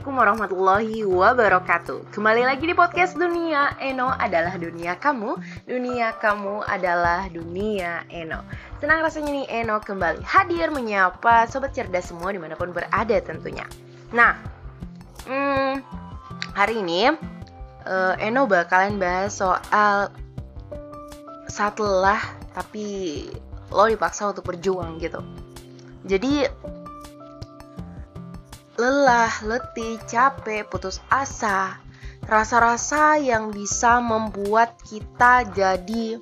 Assalamualaikum warahmatullahi wabarakatuh. Kembali lagi di podcast Dunia Eno adalah dunia kamu. Dunia kamu adalah dunia Eno. Senang rasanya nih Eno kembali hadir menyapa sobat cerdas semua di mana pun berada tentunya. Nah, hmm, hari ini uh, Eno bakalan bahas soal saat lelah tapi lo dipaksa untuk berjuang gitu. Jadi lelah, letih, capek, putus asa, rasa-rasa yang bisa membuat kita jadi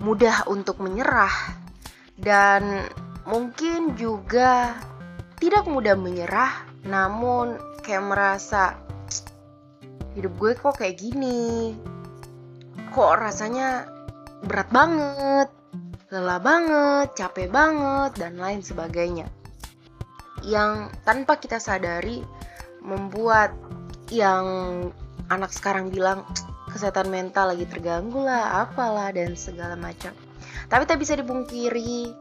mudah untuk menyerah dan mungkin juga tidak mudah menyerah namun kayak merasa hidup gue kok kayak gini? Kok rasanya berat banget lelah banget capek banget dan lain sebagainya yang tanpa kita sadari membuat yang anak sekarang bilang kesehatan mental lagi terganggu lah, apalah dan segala macam. Tapi tak bisa dipungkiri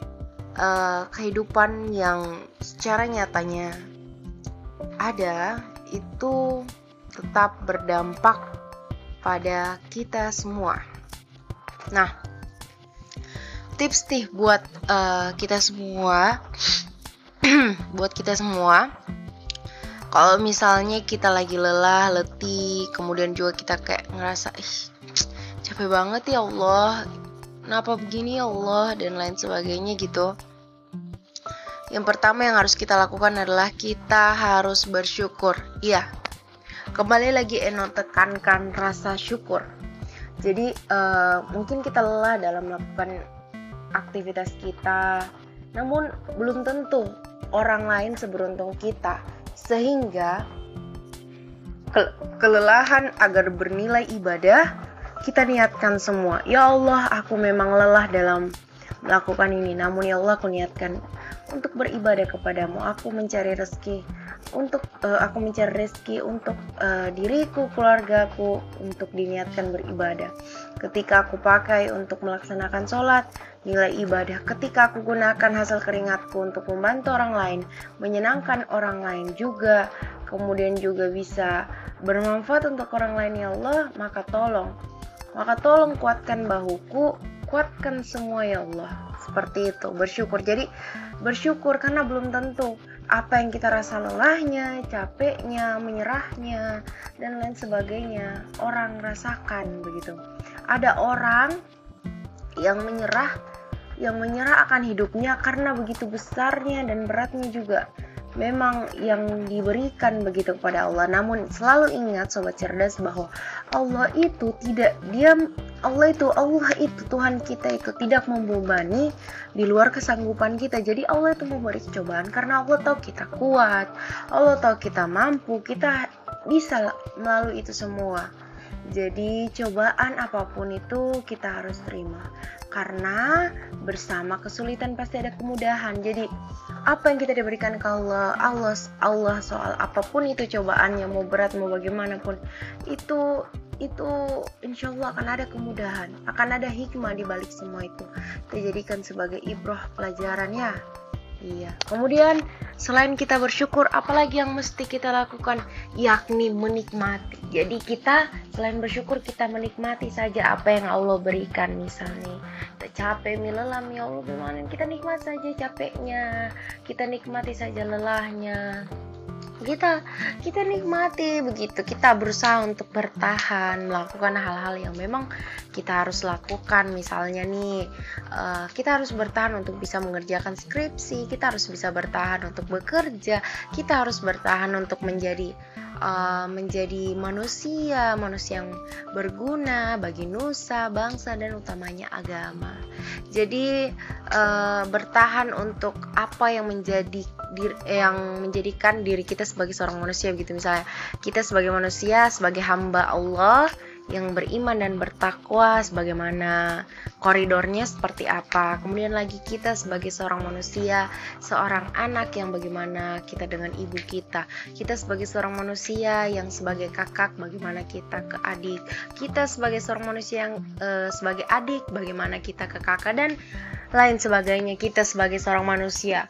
uh, kehidupan yang secara nyatanya ada itu tetap berdampak pada kita semua. Nah, tips nih buat uh, kita semua buat kita semua kalau misalnya kita lagi lelah, letih, kemudian juga kita kayak ngerasa ih capek banget ya Allah, kenapa begini ya Allah dan lain sebagainya gitu. Yang pertama yang harus kita lakukan adalah kita harus bersyukur. Iya, kembali lagi Eno tekankan rasa syukur. Jadi uh, mungkin kita lelah dalam melakukan aktivitas kita, namun belum tentu orang lain seberuntung kita sehingga ke kelelahan agar bernilai ibadah kita niatkan semua. Ya Allah aku memang lelah dalam melakukan ini. Namun ya Allah aku niatkan untuk beribadah kepadamu. Aku mencari rezeki untuk uh, aku mencari rezeki untuk uh, diriku keluargaku untuk diniatkan beribadah. Ketika aku pakai untuk melaksanakan sholat nilai ibadah. Ketika aku gunakan hasil keringatku untuk membantu orang lain menyenangkan orang lain juga kemudian juga bisa bermanfaat untuk orang lain ya Allah maka tolong. Maka tolong kuatkan bahuku kuatkan semua ya Allah. Seperti itu bersyukur. Jadi bersyukur karena belum tentu apa yang kita rasa lelahnya, capeknya, menyerahnya, dan lain sebagainya orang rasakan begitu. Ada orang yang menyerah yang menyerah akan hidupnya karena begitu besarnya dan beratnya juga memang yang diberikan begitu kepada Allah. Namun selalu ingat sobat cerdas bahwa Allah itu tidak diam Allah itu Allah itu Tuhan kita itu tidak membebani di luar kesanggupan kita. Jadi Allah itu memberi cobaan karena Allah tahu kita kuat, Allah tahu kita mampu, kita bisa melalui itu semua. Jadi cobaan apa pun itu kita harus terima karena bersama kesulitan pasti ada kemudahan. Jadi apa yang kita diberikan ke Allah, Allah Allah soal apa pun itu cobaannya mau berat mau bagaimanapun itu itu insya Allah akan ada kemudahan, akan ada hikmah di balik semua itu. Kita jadikan sebagai ibroh pelajaran ya. Iya. Kemudian selain kita bersyukur, apalagi yang mesti kita lakukan? Yakni menikmati. Jadi kita selain bersyukur kita menikmati saja apa yang Allah berikan. Misalnya kita capek, milelam ya Allah gimana? Kita nikmat saja capeknya. Kita nikmati saja lelahnya kita kita nikmati begitu. Kita berusaha untuk bertahan melakukan hal-hal yang memang kita harus lakukan. Misalnya nih uh, kita harus bertahan untuk bisa mengerjakan skripsi kita harus bisa bertahan untuk bekerja kita harus bertahan untuk menjadi uh, menjadi manusia, manusia yang berguna bagi nusa, bangsa dan utamanya agama. Jadi uh, bertahan untuk apa yang menjadi dir, yang menjadikan diri kita sebagai seorang manusia gitu misalnya kita sebagai manusia sebagai hamba Allah yang beriman dan bertakwa sebagaimana koridornya seperti apa. Kemudian lagi kita sebagai seorang manusia seorang anak yang bagaimana kita dengan ibu kita. Kita sebagai seorang manusia yang sebagai kakak bagaimana kita ke adik. Kita sebagai seorang manusia yang uh, sebagai adik bagaimana kita ke kakak dan lain sebagainya. Kita sebagai seorang manusia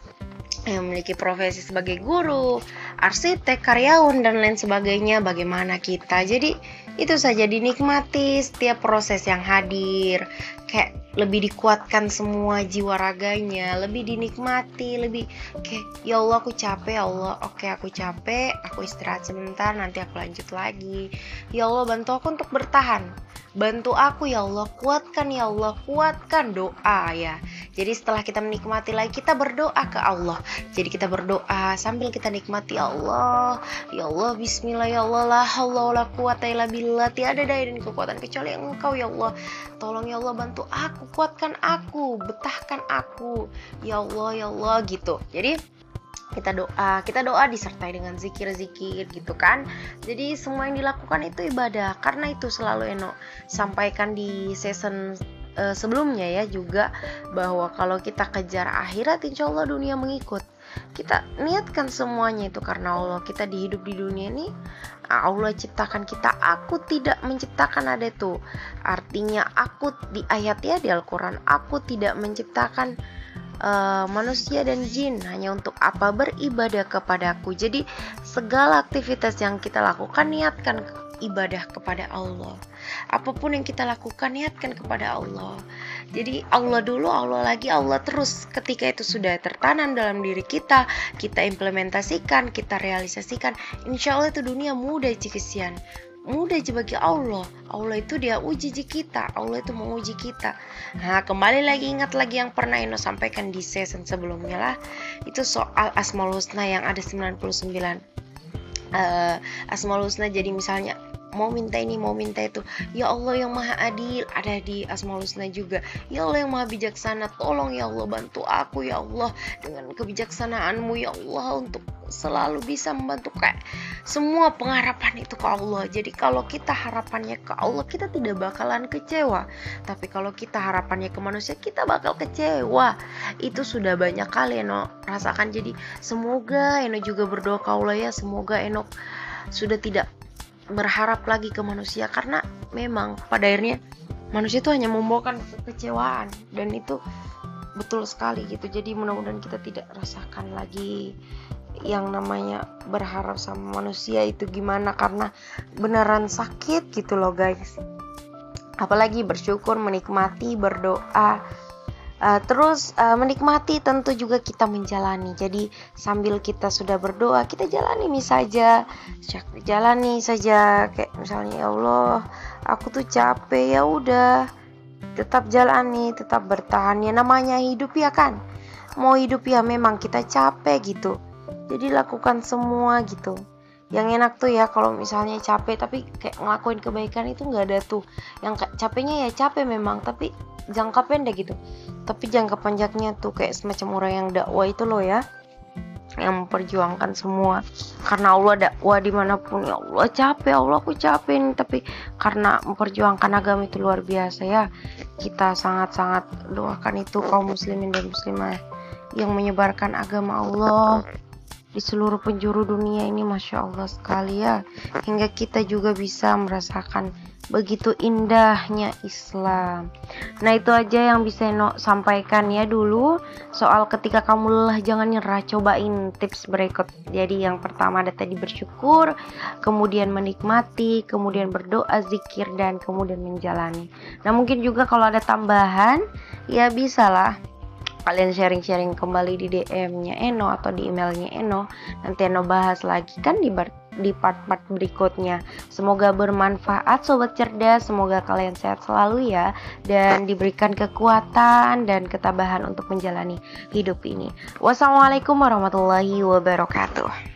yang memiliki profesi sebagai guru, arsitek, karyawan dan lain sebagainya bagaimana kita. Jadi itu saja dinikmati setiap proses yang hadir. Kayak lebih dikuatkan semua jiwa raganya, lebih dinikmati, lebih kayak ya Allah aku capek, ya Allah oke aku capek, aku istirahat sebentar, nanti aku lanjut lagi. Ya Allah bantu aku untuk bertahan Bantu aku ya Allah, kuatkan ya Allah, kuatkan doa ya. Jadi setelah kita menikmati lagi kita berdoa ke Allah. Jadi kita berdoa sambil kita nikmati ya Allah. Ya Allah bismillah ya Allah la haula wala quwata illa billah. Tiada daya dan kekuatan kecuali Engkau ya Allah. Tolong ya Allah bantu aku, kuatkan aku, betahkan aku. Ya Allah ya Allah gitu. Jadi kita doa kita doa disertai dengan zikir-zikir gitu kan jadi semua yang dilakukan itu ibadah karena itu selalu Eno sampaikan di season uh, sebelumnya ya juga bahwa kalau kita kejar akhirat insya Allah dunia mengikut kita niatkan semuanya itu karena Allah kita di hidup di dunia ini Allah ciptakan kita aku tidak menciptakan ada itu artinya aku di ayat ya di Al-Quran aku tidak menciptakan uh, manusia dan jin hanya untuk apa beribadah kepadaku. Jadi segala aktivitas yang kita lakukan niatkan ibadah kepada Allah. Apa pun yang kita lakukan niatkan kepada Allah. Jadi Allah dulu, Allah lagi, Allah terus. Ketika itu sudah tertanam dalam diri kita, kita implementasikan, kita realisasikan, insya Allah itu dunia mudah cikisian mudah aja bagi Allah. Allah itu dia uji kita. Allah itu menguji kita. Nah kembali lagi ingat lagi yang pernah Ino sampaikan di season sebelumnya lah. Itu soal Asmaul Husna yang ada 99 uh, Asmaul Husna jadi misalnya mau minta ini mau minta itu. Ya Allah yang maha adil ada di Asmaul Husna juga. Ya Allah yang maha bijaksana tolong ya Allah bantu aku ya Allah dengan kebijaksanaanmu ya Allah untuk selalu bisa membantu. Kayak semua pengharapan itu ke Allah. Jadi kalau kita harapannya ke Allah kita tidak bakalan kecewa. Tapi kalau kita harapannya ke manusia kita bakal kecewa. Itu sudah banyak kali Eno rasakan. Jadi semoga Eno juga berdoa ke Allah ya. Semoga Eno sudah tidak berharap lagi ke manusia karena memang pada akhirnya manusia itu hanya membawakan kekecewaan dan itu betul sekali gitu. Jadi mudah-mudahan kita tidak rasakan lagi yang namanya berharap sama manusia itu gimana karena beneran sakit gitu loh guys. Apalagi bersyukur menikmati berdoa Uh, terus uh, menikmati tentu juga kita menjalani. Jadi sambil kita sudah berdoa, kita jalani nih saja. Jalani saja kayak misalnya ya Allah, aku tuh capek ya udah. Tetap jalani, tetap bertahan ya namanya hidup ya kan. Mau hidup ya memang kita capek gitu. Jadi lakukan semua gitu yang enak tuh ya kalau misalnya capek tapi kayak ngelakuin kebaikan itu nggak ada tuh. Yang capeknya ya capek memang tapi jangka pendek gitu. Tapi jangka panjangnya tuh kayak semacam orang yang dakwah itu loh ya yang memperjuangkan semua. Karena Allah dakwah di mana pun ya Allah capek ya Allah aku capek nih. Tapi karena memperjuangkan agama itu luar biasa ya. Kita sangat-sangat doakan itu kaum muslimin dan muslimah yang menyebarkan agama Allah di seluruh penjuru dunia ini Masya Allah sekali ya. Hingga kita juga bisa merasakan begitu indahnya Islam. Nah itu aja yang bisa Eno sampaikan ya dulu soal ketika kamu lelah jangan nyerah cobain tips berikut. Jadi yang pertama ada tadi bersyukur kemudian menikmati kemudian berdoa zikir dan kemudian menjalani. Nah mungkin juga kalau ada tambahan ya bisalah kalian sharing-sharing kembali di DM-nya Eno atau di emailnya Eno nanti Eno bahas lagi kan di di part-part berikutnya. Semoga bermanfaat sobat cerdas. Semoga kalian sehat selalu ya dan diberikan kekuatan dan ketabahan untuk menjalani hidup ini. Wassalamualaikum warahmatullahi wabarakatuh